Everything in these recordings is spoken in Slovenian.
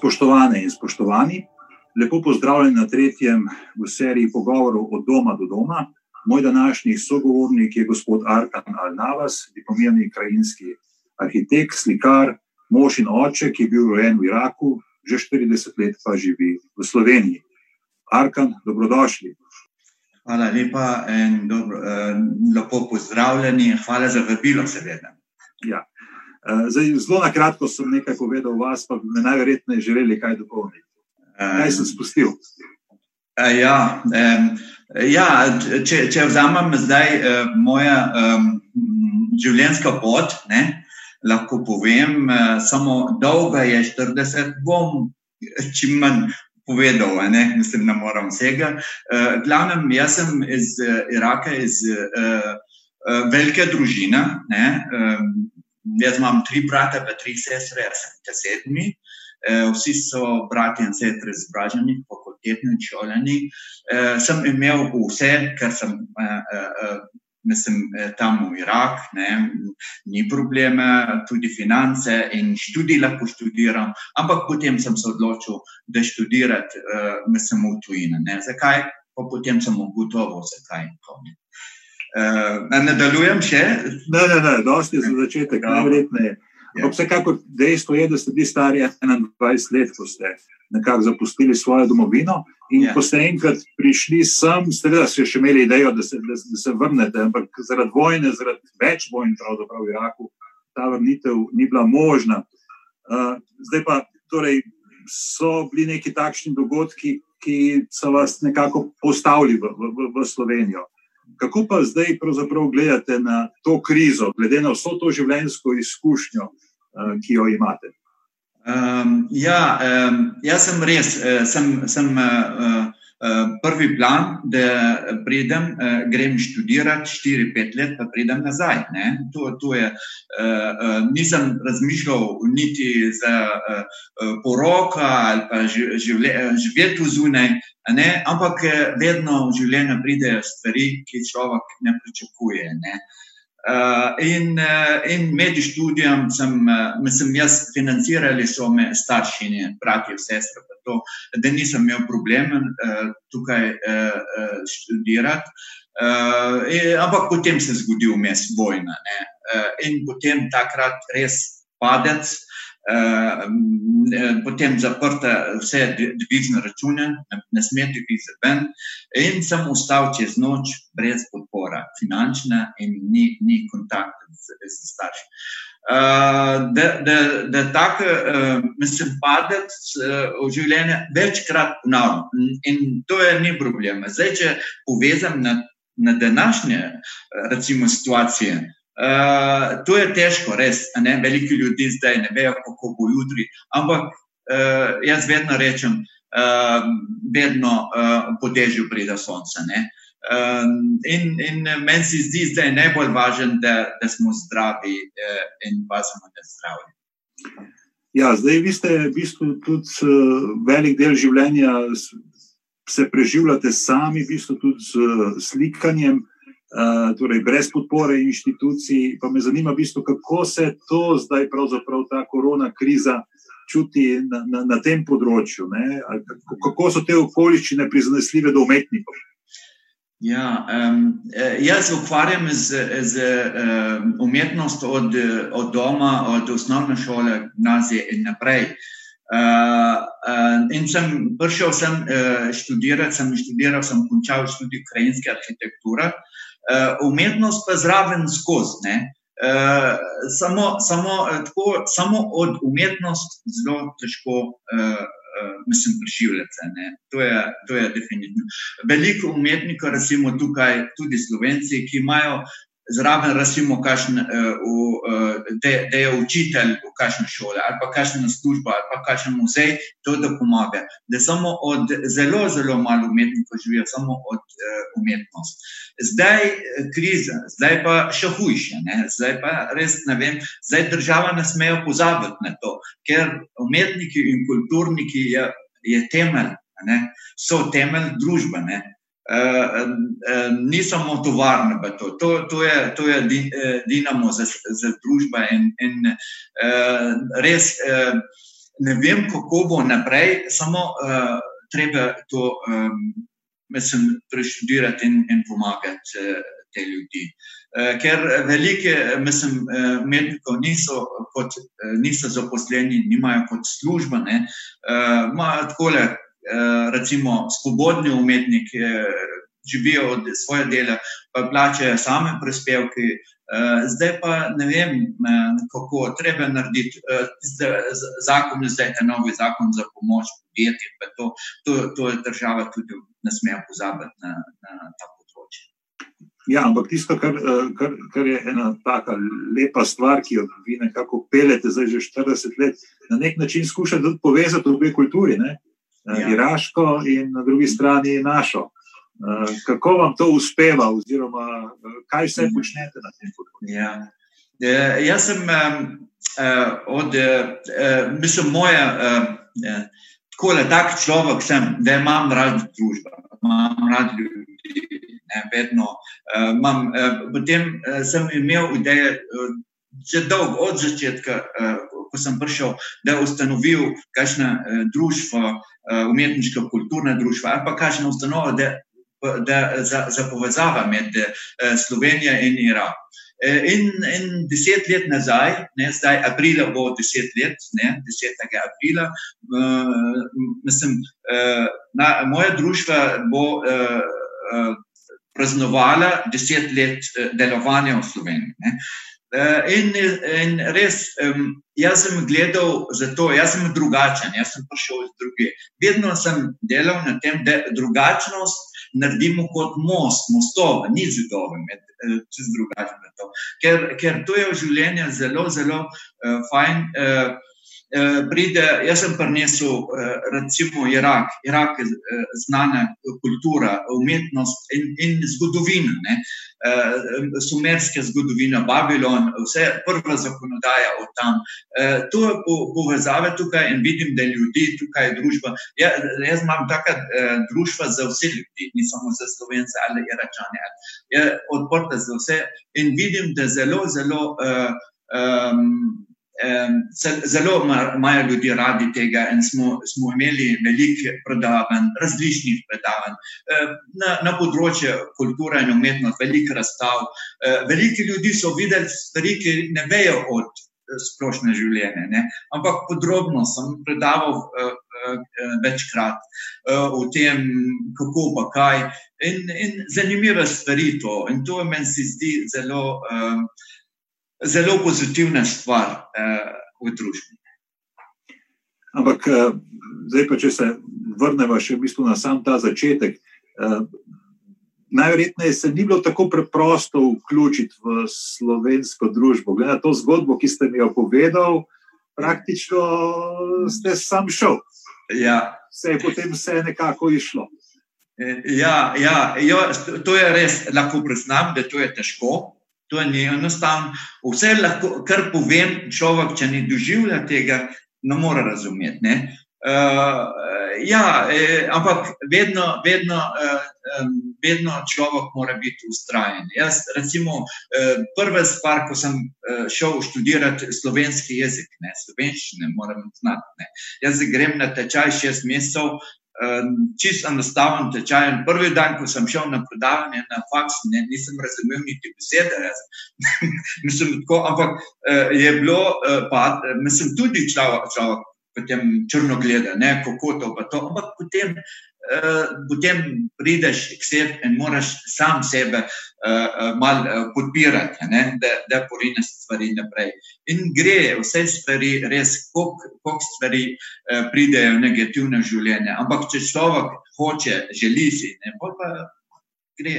Spoštovane in spoštovani, lepo pozdravljeni na tretjem v seriji pogovorov od doma do doma. Moj današnji sogovornik je gospod Arkan Al-Navas, diplomirani krajinski arhitekt, slikar, mož in oče, ki je bil rojen v Iraku, že 40 let pa živi v Sloveniji. Arkan, dobrodošli. Hvala lepa in dobro, eh, lepo pozdravljeni. Hvala za vabilo, seveda. Ja. Eh, zdaj, zelo na kratko sem nekaj povedal o vas, pa bi me najverjetneje želeli kaj dopolniti. Kaj sem spustil? Uh, ja, ja, če, če vzamem zdaj uh, moja življenjska pot, ne, lahko povem, samo dolga je 40, bom čim manj povedal, ne, mislim, da moram vsega. Glavnem, jaz sem iz Iraka, iz velike družine. Ne, jaz imam tri brate, pa tri sestre, jaz sem sedmi. Uh, vsi so bratje in sestre izobraženi, fakultetni šolani. Uh, sem imel vse, kar sem uh, uh, mislim, tam v Irak, ne, ni problema, tudi finance in študij lahko študiram, ampak potem sem se odločil, da študiram, uh, mislim, v tujini. Zakaj? Pa potem sem ugotovil, zakaj. Uh, nadaljujem še? Ne, ne, ne, dosti za začetek, najverjetneje. Ja. Vsekakor dejstvo je, da ste bili stari 21 let, ko ste nekako zapustili svojo domovino. In ja. ko ste enkrat prišli sem, ste res še imeli idejo, da se, da, da se vrnete, ampak zaradi vojne, zaradi več vojn, pravzaprav v Iraku, ta vrnitev ni bila možna. Uh, zdaj pa torej, so bili neki takšni dogodki, ki so vas nekako postavili v, v, v Slovenijo. Kako pa zdaj gledate na to krizo, glede na vso to življenjsko izkušnjo, uh, ki jo imate? Um, ja, um, jaz sem res, uh, sem, sem uh, prvi plan, da pridem, uh, grem študirati 4-5 let, pa pridem nazaj. To, to je, uh, uh, nisem razmišljal niti za uh, poroka ali pa živeti zunaj, ampak vedno v življenju pridejo stvari, ki človek ne pričakuje. Ne? Uh, in, uh, in med študijem sem, uh, mislim, jaz financirali so me starši in bratje, sestre, to, da nisem imel problema uh, tukaj uh, študirati. Uh, in, ampak potem se je zgodil mes vojna uh, in potem takrat res padec. Uh, potem zaprte vse devizne račune, ne smete biti ven, in sem ostal čez noč brez podpore, finančna, in ni, ni kontakta z, z starši. Uh, da, da, da tako, uh, mislim, padec uh, v življenje večkrat ponavljam, in to je ni problem. Zdaj, če povezam na, na današnje, recimo, situacije. Uh, to je težko, res. Veliki ljudje zdaj ne vejo, kako bo jutri. Ampak uh, jaz vedno rečem, uh, vedno uh, po dežju pride sonce. Uh, in, in meni se zdi zdaj najbolj važno, da, da smo zdravi uh, in pazimo na zdravje. Ja, zdaj vi ste v bistvu tudi uh, velik del življenja. Se preživljate sami, v bistvu tudi z slikanjem. Eh, torej brez podpore inštitucij. Pa me zanima, v bistvu, kako se to zdaj, pravzaprav ta korona kriza, čuti na, na, na tem področju. Kako, kako so te okoliščine prizanesljive do umetnikov? Ja, um, jaz se ukvarjam z, z um, umetnostjo od, od doma, od osnovne šole, gimnazije in naprej. Uh, uh, in sem prišel sem uh, študirati, sem študiral, sem končal študij krajinske arhitekture. Uh, umetnost pa zraven skozi. Uh, samo, samo, uh, tako, samo od umetnosti zelo težko, uh, mislim, preživljati. To je, to je definitivno. Veliko umetnikov, recimo tukaj, tudi slovenci, ki imajo zraven, recimo, kašen, uh, je učitelj v kakšni šoli ali pa kakšna služba ali pa kakšen muzej, to da pomaga. Da samo od zelo, zelo malo umetnikov živijo, samo od uh, umetnosti. Zdaj je kriza, zdaj pa še hujše. Ne? Zdaj pa res ne vem, zdaj država ne smejo pozabiti na to, ker umetniki in kulturniki je, je temelj, ne? so temelj družbe. Uh, uh, ni samo tovarna, to, to, to je, to je uh, dinamo za, za družbo. In, in res ne vem, kako bo naprej, samo treba to, mislim, preštudirati in, in pomagati te ljudi. Ker velike, mislim, umetnikov niso, kot, niso zaposleni, nimajo kot služba. Imajo tako le, uh, recimo, svobodni umetniki. Živijo od svoje dela, pa plačajo same prispevke, Eh, zdaj pa ne vem, eh, kako treba narediti eh, zakon, zdaj je novi zakon za pomoč podjetjem. To, to, to je država tudi ne sme pozabiti na, na ta področje. Ja, ampak tisto, kar, kar, kar je ena tako lepa stvar, ki jo vi nekako pelete zdaj že 40 let, na nek način skušate povezati obe kulturi, ja. iraško in na drugi strani našo. Eh, kako vam to uspeva, oziroma eh, kaj vse mhm. počnete na tem področju? Ja. Jaz sem od, mislim, moja, uh, tako le tak človek, sem, da imam rad družbo, imam rad ljudi. Ne, vedno, imam, potem sem imel ideje, že dolgo od začetka, uh, ko sem prišel, da ustanovil kakšno uh, društvo, uh, umetniško, kulturno društvo ali pa kakšno ustanovo, da da, za, za povezava med Slovenijo in Irak. Uh, in, in deset let nazaj, ne, zdaj aprila bo deset let, ne, 10. aprila, uh, mislim, uh, na, moja družba bo uh, uh, praznovala deset let delovanja v Sloveniji. Ne. In, in res, jaz sem gledal za to, jaz sem drugačen, jaz sem prišel iz druge. Vedno sem delal na tem, da drugačnost naredimo kot most, mostove, ni zidove, med eh, čez drugačne. Ker, ker to je v življenju zelo, zelo uh, fajn. Uh, Pride, jaz sem prinesel, recimo, Irak. Irak je znana kultura, umetnost in, in zgodovina. Ne? Sumerska zgodovina, Babilon, vse prva zakonodaja od tam. To je povezave tukaj in vidim, da ljudi tukaj je družba. Ja, jaz imam taka družba za vse ljudi, ni samo za slovence ali iračane. Je odprta za vse in vidim, da zelo, zelo. Um, zelo imajo ljudi radi tega, in smo, smo imeli veliko predavanj, različnih predavanj na, na področju kulture in umetnosti, veliko razstav. Veliko ljudi so videli stvari, ki ne vejo od splošne življenje, ne? ampak podrobno sem predaval. Večkrat o tem, kako pa kaj, in, in zanimive stvari to. In to meni se zdi zelo, um, zelo pozitivna stvar uh, v družbi. Ampak, uh, zdaj pa, če se vrnemo še v bistvu na sam ta začetek. Uh, najverjetneje se ni bilo tako preprosto vključiti v slovensko družbo. Glede na to zgodbo, ki ste mi jo povedali, praktično ste sam šel. Ja. Se je potem vse nekako išlo. Ja, ja, jo, to je res, lahko priznam, da to je težko. To ni enostavno. Vse, lahko, kar povem, človek, če ne doživlja tega, ne more razumeti. Ne? Uh, ja, eh, ampak vedno, vedno, uh, vedno človek mora biti ustrajen. Jaz, recimo, uh, prva stvar, ko sem uh, šel študirati slovenski jezik, ne slovenščine, moram znati. Ne. Jaz grem na tečaj šest mesecev, čist enostaven tečaj. Prvi dan, ko sem šel na predavanje na faks, ne, nisem razumel niti besede. mislim, tako, ampak uh, je bilo, uh, pa, mislim, tudi človek, človek potem črno gleda, ne, kako to pa to. Ampak potem Eh, potem prideš k sebi in moraš sam sebe uh, malo podpirati, ne, da, da porineš stvari naprej. In gre vse stvari, res, koliko stvari uh, pridejo v negativno življenje. Ampak če človek hoče, želi si, ne, pa gre.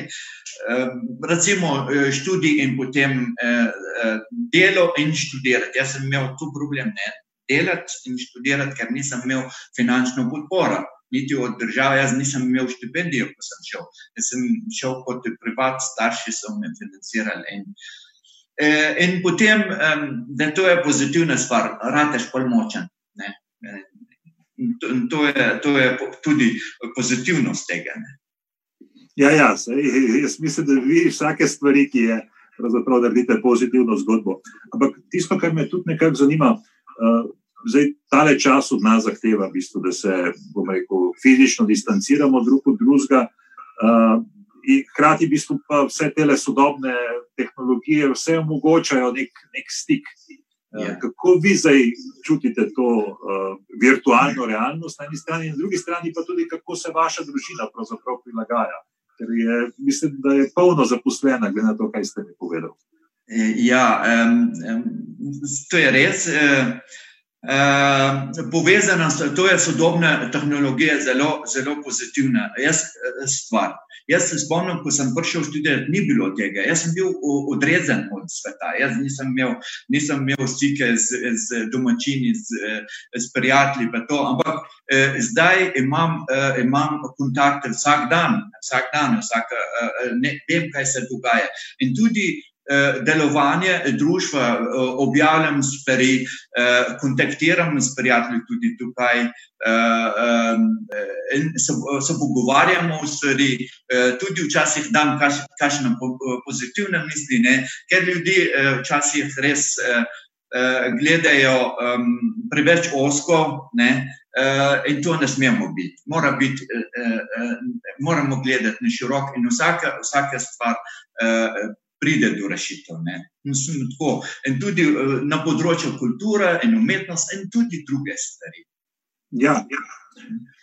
Uh, recimo študij in potem delo in študirati. Jaz sem imel tu problem, ne, delati in študirati, ker nisem imel finančno podporo niti od države. Jaz nisem imel štipendijo, ko sem šel. Jaz sem šel kot privat, starši so me financirali. In, eh, in potem, da to je pozitivna stvar, rateš pol močen. Ne? In to je, to je tudi pozitivnost tega. Ne? Ja, ja jaz mislim, da vi vsake stvari, ki je. Pravzaprav, da vidite pozitivno zgodbo. Ampak tisto, kar me tudi nekako zanima, uh, zdaj tale čas od nas zahteva, v bistvu, da se rekel, fizično distanciramo drug od drugega. Uh, In hkrati, v bistvu, pa vse te sodobne tehnologije, vse omogočajo nek, nek stik. Ja. Kako vi zdaj čutite to uh, virtualno realnost na eni strani, in na drugi strani pa tudi, kako se vaša družina pravzaprav prilagaja? Ker je, mislim, da je polno zaposlena, glede na to, kaj ste mi povedali. Ja, um, um, to je res. Uh, Uh, povezana s to je sodobna tehnologija, zelo, zelo pozitivna jaz, stvar. Jaz se spomnim, ko sem prišel študirati, ni bilo tega. Jaz sem bil odrezen od sveta, jaz nisem imel, nisem imel stike z, z domačini, z, z prijatelji. Ampak eh, zdaj imam, eh, imam kontakte vsak dan, vsak dan, vsak, eh, ne vem, kaj se dogaja. In tudi Eh, delovanje družbe, eh, objavljam stvari, eh, kontaktiram s prijatelji tudi tukaj in se pogovarjamo o stvari, tudi včasih dam kakšne pozitivne misli, ne? ker ljudi včasih res gledajo preveč osko. Ne? Uh, in to ne smemo biti. Mora biti uh, uh, moramo gledati na širok, in vsaka, vsaka stvar uh, pride do rešitev. In tudi eh, na področju kulture in umetnosti, in tudi druge stvari. Ja,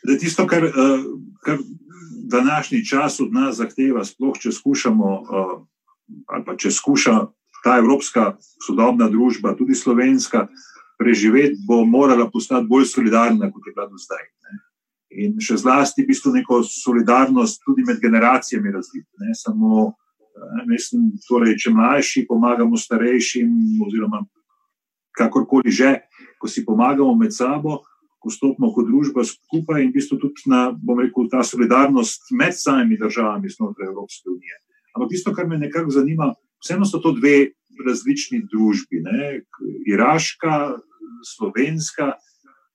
da je tisto, kar, eh, kar današnji čas od nas zahteva, sploh če skušamo, eh, ali pa če skuša ta evropska sodobna družba, tudi slovenska, preživeti, bo morala postati bolj solidarna, kot je bila do zdaj. Ne. In še zlasti, v bistvu, neko solidarnost tudi med generacijami razviti, ne samo mislim, torej, če mlajši pomagamo starejšim, oziroma kakorkoli že, ko si pomagamo med sabo, ko stopimo kot družba skupaj in v bistvu tudi na, bom rekel, ta solidarnost med samimi državami znotraj Evropske unije. Ampak tisto, kar me nekako zanima, vseeno so to dve različni družbi, ne? iraška, slovenska.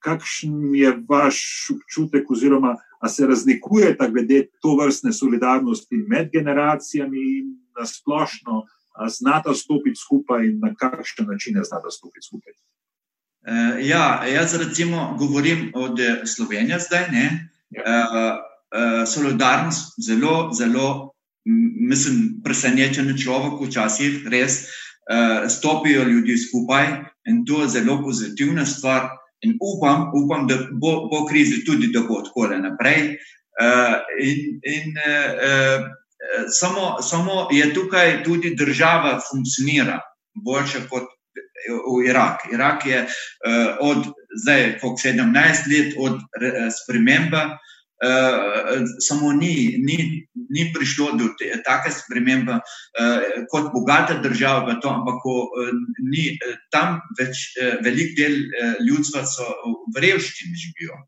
Kakšen je vaš občutek, oziroma A se razlikuje ta glede to vrstne solidarnosti med generacijami in na splošno, znata stopiti skupaj in na kakšne načine znata stopiti skupaj? Uh, ja, jaz recimo govorim od Slovenije zdaj. Ja. Uh, uh, solidarnost, zelo, zelo, mislim, presenečen človek, včasih res uh, stopijo ljudi skupaj in to je zelo pozitivna stvar. In upam, upam da bo, bo krizi tudi, da bo tako naprej. Uh, in, in, uh, samo, samo je tukaj tudi država funkcionira boljše kot v Iraku. Irak je uh, od zdaj, kot 17 let, od spremembe. Uh, samo ni, ni, ni prišlo do take spremembe uh, kot bogata država, to, ampak uh, ni, tam več uh, velik del uh, ljudstva so v revščini živijo.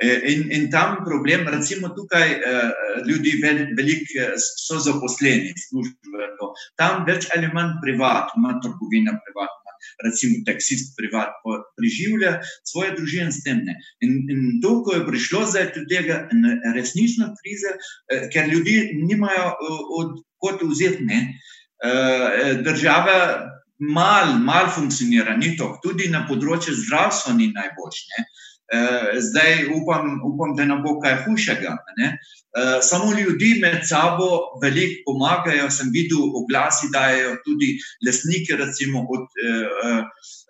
In, in tam problem, recimo tukaj uh, ljudi veliko so zaposleni, službe, tam več ali manj privat, ima trgovina privat recimo taksist privat, preživlja svoje družine s tem. In, in to, ko je prišlo zdaj do tega resnično krize, eh, ker ljudi nimajo eh, od kot vzeti, ne, eh, država mal, mal funkcionira, ni to, tudi na področju zdravstva ni najboljše. Zdaj upam, upam, da ne bo kaj hujšega. Ne? Eh, samo ljudi med sabo veliko pomagajo. Sem videl oglasi, da je tudi lesniki, recimo, od, uh,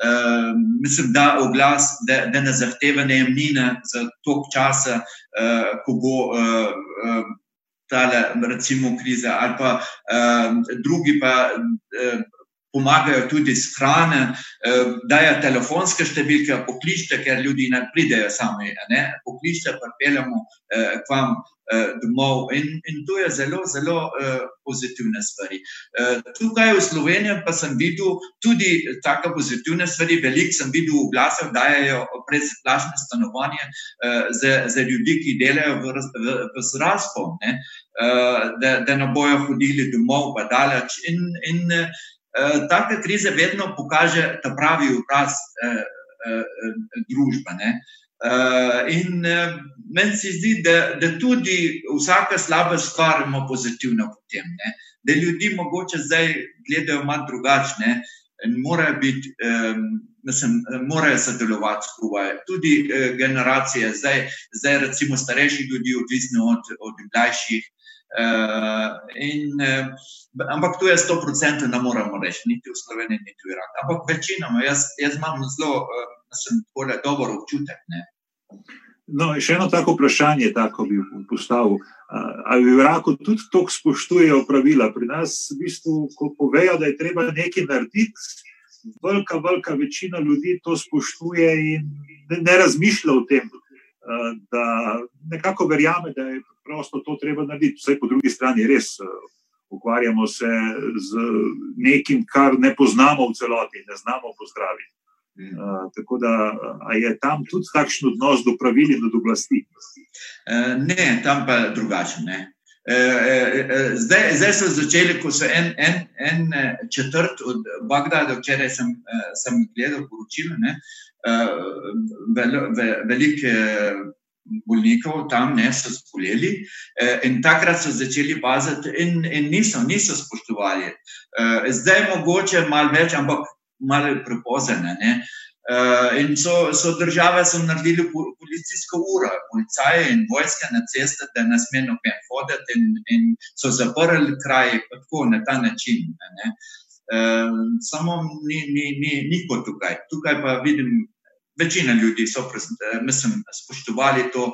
uh, mislim, da oglas, da, da ne zahteva najemnine za tok časa, uh, ko bo. Uh, uh, Tale, recimo, krize, ali pa uh, drugi, pa uh, pomagajo tudi s hrane, uh, dajo telefonske številke, pokličite, ker ljudi ne pridejo sami. Pokličite, pa peljemo uh, k vam Eh, domov. In, in to je zelo, zelo pozitivne stvari. Tukaj v Sloveniji pa sem videl tudi tako pozitivne stvari. Veliko sem videl v glasah, da dajo predplačne stanovanje za, za ljudi, ki delajo v, v, v uh, da, da ne bojo hodili domov, pa daleč. In, in take krize vedno pokaže ta pravi obraz uh, uh, družbe. Uh, Uh, in uh, meni se zdi, da, da tudi vsaka slaba stvar ima pozitivno potem. Ne? Da ljudi mogoče zdaj gledajo malo drugačne. morajo biti. Mislim, morajo sodelovati skupaj. Tudi eh, generacije, zdaj, zdaj recimo starejši ljudi, odvisni od, od mlajših. Eh, in, eh, ampak tu je 100%, ne moremo reči, niti v Sloveniji, niti v Iraku. Ampak večinoma, jaz, jaz imam zelo eh, dober občutek. Ne. No, še eno tako vprašanje, tako bi postavil. Ali v Iraku tudi tako spoštujejo pravila? Pri nas, v bistvu, ko povejo, da je treba nekaj narediti, velika, velika večina ljudi to spoštuje in ne, ne razmišlja o tem, da nekako verjame, da je prosto to treba narediti. Vse po drugi strani res ukvarjamo se z nekim, kar ne poznamo v celoti, ne znamo pozdraviti. Uh, tako da je tam tudi takšen odnos do pravil in do oblasti? Uh, ne, tam pa drugačen. Uh, uh, zdaj, zdaj so začeli, ko so en, en, en četrt od Bagdada, včeraj sem, sem gledal poročilo, uh, vel, vel, velike bolnikov tam ne so zboleli, in takrat so začeli paziti, in, in niso, niso spoštovali. Zdaj, mogoče malo več, ampak malo prepozene. Uh, in so, so države so naredili policijsko uro, policaje in vojske na ceste, da ne smejo noben hoditi, in, in so zaprli kraj tako na ta način. Uh, samo ni, ni, ni, ni kot tukaj. Tukaj pa vidim, večina ljudi so mislim, spoštovali to,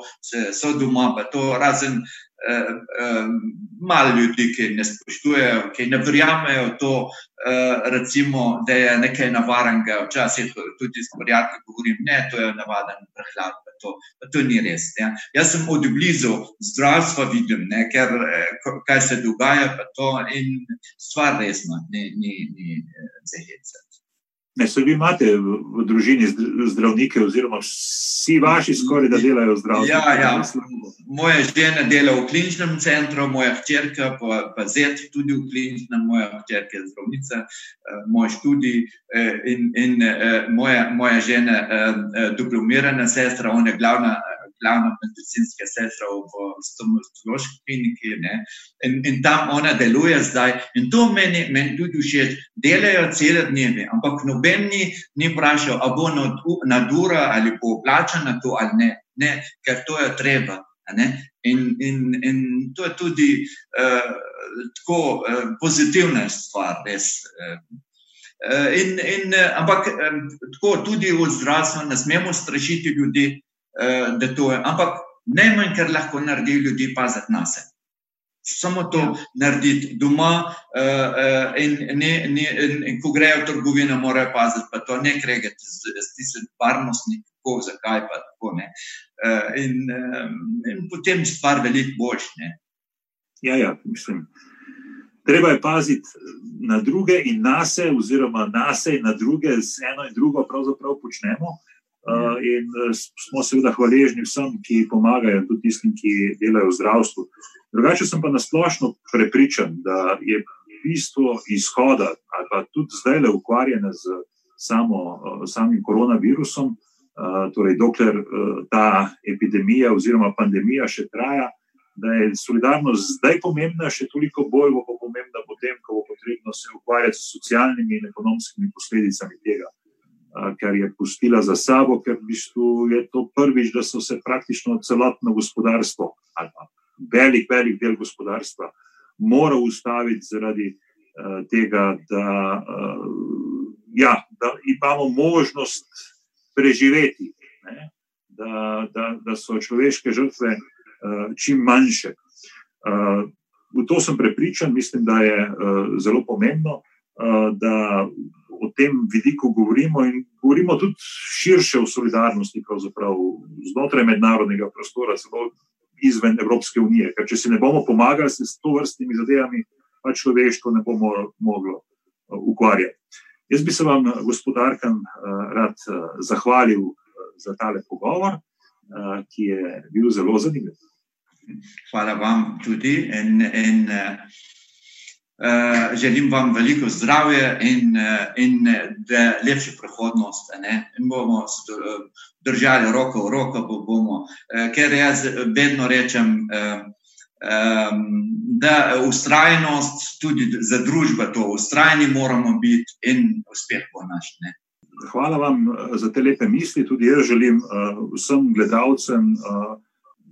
so doma, pa to razen uh, malo ljudi, ki ne spoštujejo, ki ne verjamejo to, uh, recimo, da je nekaj navarenega. Včasih tudi s prijatelji govorim, ne, to je navaden prehlad. To, to ni res. Ja. Jaz sem od blizu zdravstva vidim, ne, ker, kaj se dogaja, pa to in stvar resna, ni, ni, ni zahece. Ne, se vi imate v, družini zdravnike, oziroma vsi vaši skoraj da delajo zdravstvo? Ja, ja. Moja žena dela v kliničnem centru, moja hčerka pa, pa zet tudi v kliničnem, moja hčerka je zdravnica, eh, moj študij eh, in, in eh, moja, moja žena, diplomirana sestra, ona je glavna glavna medicinska sestra v stomatološki kliniki. In, in tam ona deluje zdaj. In to meni, meni tudi všeč. Delajo cele dneve, ampak noben ni, ni vprašal, ali bo nadura ali bo plačana to ali ne. ne, ker to je treba. In, in, in to je tudi uh, tako uh, pozitivna stvar, res. Uh, In, in, ampak tako tudi v zdravstvu ne smemo strašiti ljudi, da to je. Ampak najmanj, kar lahko naredi ljudi, paziti na sebe. Samo to ja. narediti doma, uh, uh, in, ne, ne, in, in ko grejo v trgovino, morajo paziti, pa to ne kregati z, z tistim varnostnikom, kako, zakaj pa tako ne. Uh, in, um, in potem stvar veliko boljša. Ja, ja, mislim. Treba je paziti na druge in na sebe, oziroma na sebe in na druge, z eno in drugo, pravzaprav počnemo. Uh, in smo seveda hvaležni vsem, ki pomagajo, tudi tistim, ki delajo v zdravstvu. Drugače sem pa nasplošno prepričan, da je bistvo izhoda, ali pa tudi zdaj le ukvarjene z samo, samim koronavirusom, uh, torej dokler uh, ta epidemija oziroma pandemija še traja, da je solidarnost zdaj pomembna, še toliko bolj bo pomembna potem, ko bo potrebno se ukvarjati s socialnimi in ekonomskimi posledicami tega kar je pustila za sabo, ker v bistvu je to prvič, da so se praktično celotno gospodarstvo, ali pa velik, velik del gospodarstva, moral ustaviti zaradi uh, tega, da, uh, ja, da imamo možnost preživeti, ne, da, da, da so človeške žrtve uh, čim manjše. Uh, v to sem prepričan, mislim, da je uh, zelo pomembno, uh, da o tem vidiku govorimo in govorimo tudi širše o solidarnosti, pravzaprav znotraj mednarodnega prostora, celo izven Evropske unije. Ker če si ne bomo pomagali s to vrstnimi zadevami, pa človeštvo ne bomo moglo uh, ukvarjati. Jaz bi se vam, gospodarkam, uh, rad uh, zahvalil za tale pogovor, ki je bil zelo zanimiv. Hvala vam tudi. In, in, uh... Želim vam veliko zdravja in, uh, in lepšo prihodnost. Ne? In bomo držali roko v roko, bo bomo, uh, ker jaz vedno rečem, uh, da ustrajnost tudi za družbo, to ustrajni moramo biti in uspeh bo naš. Ne? Hvala vam za te lepe misli. Tudi jaz želim uh, vsem gledalcem, uh,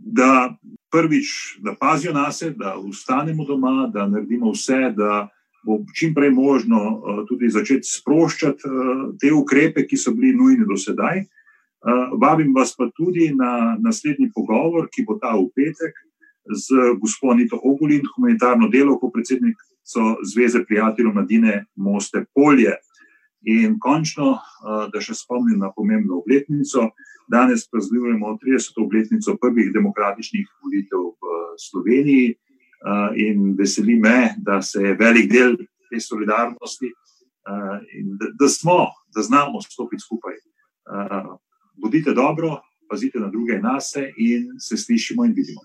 da prvič, da pazijo na sebe, da ostanemo doma, da naredimo vse, da bo čim prej možno uh, tudi začeti sproščati uh, te ukrepe, ki so bili nujni do sedaj. Uh, vabim vas pa tudi na naslednji pogovor, ki bo ta v petek, z gospodinom Ogulin, humanitarno delovko, predsednico Zveze prijateljev Mladine Moste Polje. In končno, da še spomnim na pomembno obletnico, danes praznujemo 30. obletnico prvih demokratičnih volitev v Sloveniji in veseli me, da se je velik del te solidarnosti in da smo, da znamo stopiti skupaj. Bodite dobro, pazite na druge in nas in se slišimo in vidimo.